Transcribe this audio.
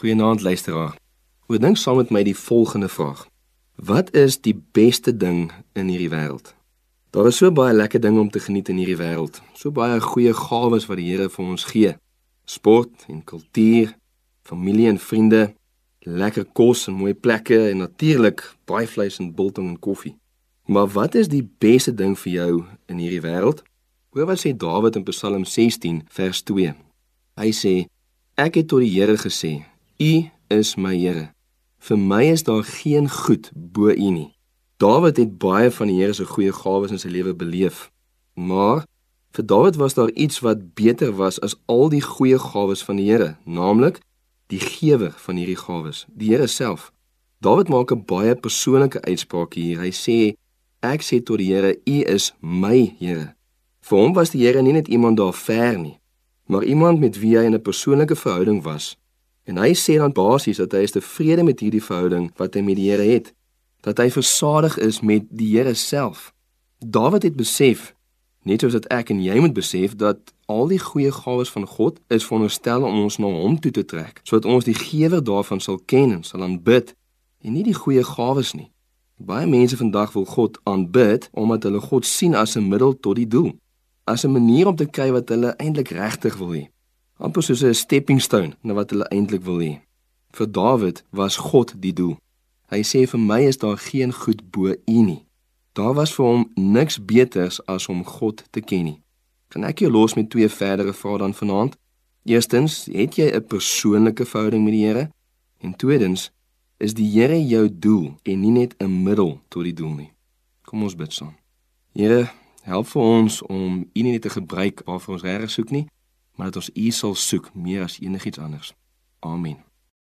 Goeienaand luisteraar. Oordink saam met my die volgende vraag. Wat is die beste ding in hierdie wêreld? Daar is so baie lekker dinge om te geniet in hierdie wêreld. So baie goeie gawes wat die Here vir ons gee. Sport en kultuur, familie en vriende, lekker kos en mooi plekke en natuurlik baie vleis en biltong en koffie. Maar wat is die beste ding vir jou in hierdie wêreld? Hoor wat sê Dawid in Psalm 16 vers 2. Hy sê: Ek het tot die Here gesê: U is my Here. Vir my is daar geen goed bo U nie. Dawid het baie van die Here se goeie gawes in sy lewe beleef. Maar vir Dawid was daar iets wat beter was as al die goeie gawes van die Here, naamlik die gewer van hierdie gawes, die Here self. Dawid maak 'n baie persoonlike uitspraak hier. Hy sê ek sê tot die Here, U is my Here. Vir hom was die Here nie net iemand daar ver nie, maar iemand met wie hy 'n persoonlike verhouding was. En hy sê dan basies dat hy is tevrede met hierdie verhouding wat hy met die Here het, dat hy versadig is met die Here self. Dawid het besef, net soos dat ek en jy moet besef dat al die goeie gawes van God is veronderstel om ons na hom toe te trek, sodat ons die gewer daarvan sal ken en sal aanbid en nie die goeie gawes nie. Baie mense vandag wil God aanbid omdat hulle God sien as 'n middel tot die doel, as 'n manier om te kry wat hulle eintlik regtig wil hê amper soos 'n stepping stone na wat hulle eintlik wil hê. Vir Dawid was God die doel. Hy sê vir my is daar geen goed bo U nie. Daar was vir hom niks beters as om God te ken nie. Kan ek jou los met twee verdere vrae dan vanaand? Eerstens, het jy 'n persoonlike verhouding met die Here? En tweedens, is die Here jou doel en nie net 'n middel tot die doel nie? Kom ons bid saam. Here, help vir ons om U nie net te gebruik waarvoor ons reg soek nie, maar dat ons U sal soek meer as enigiets anders. Amen.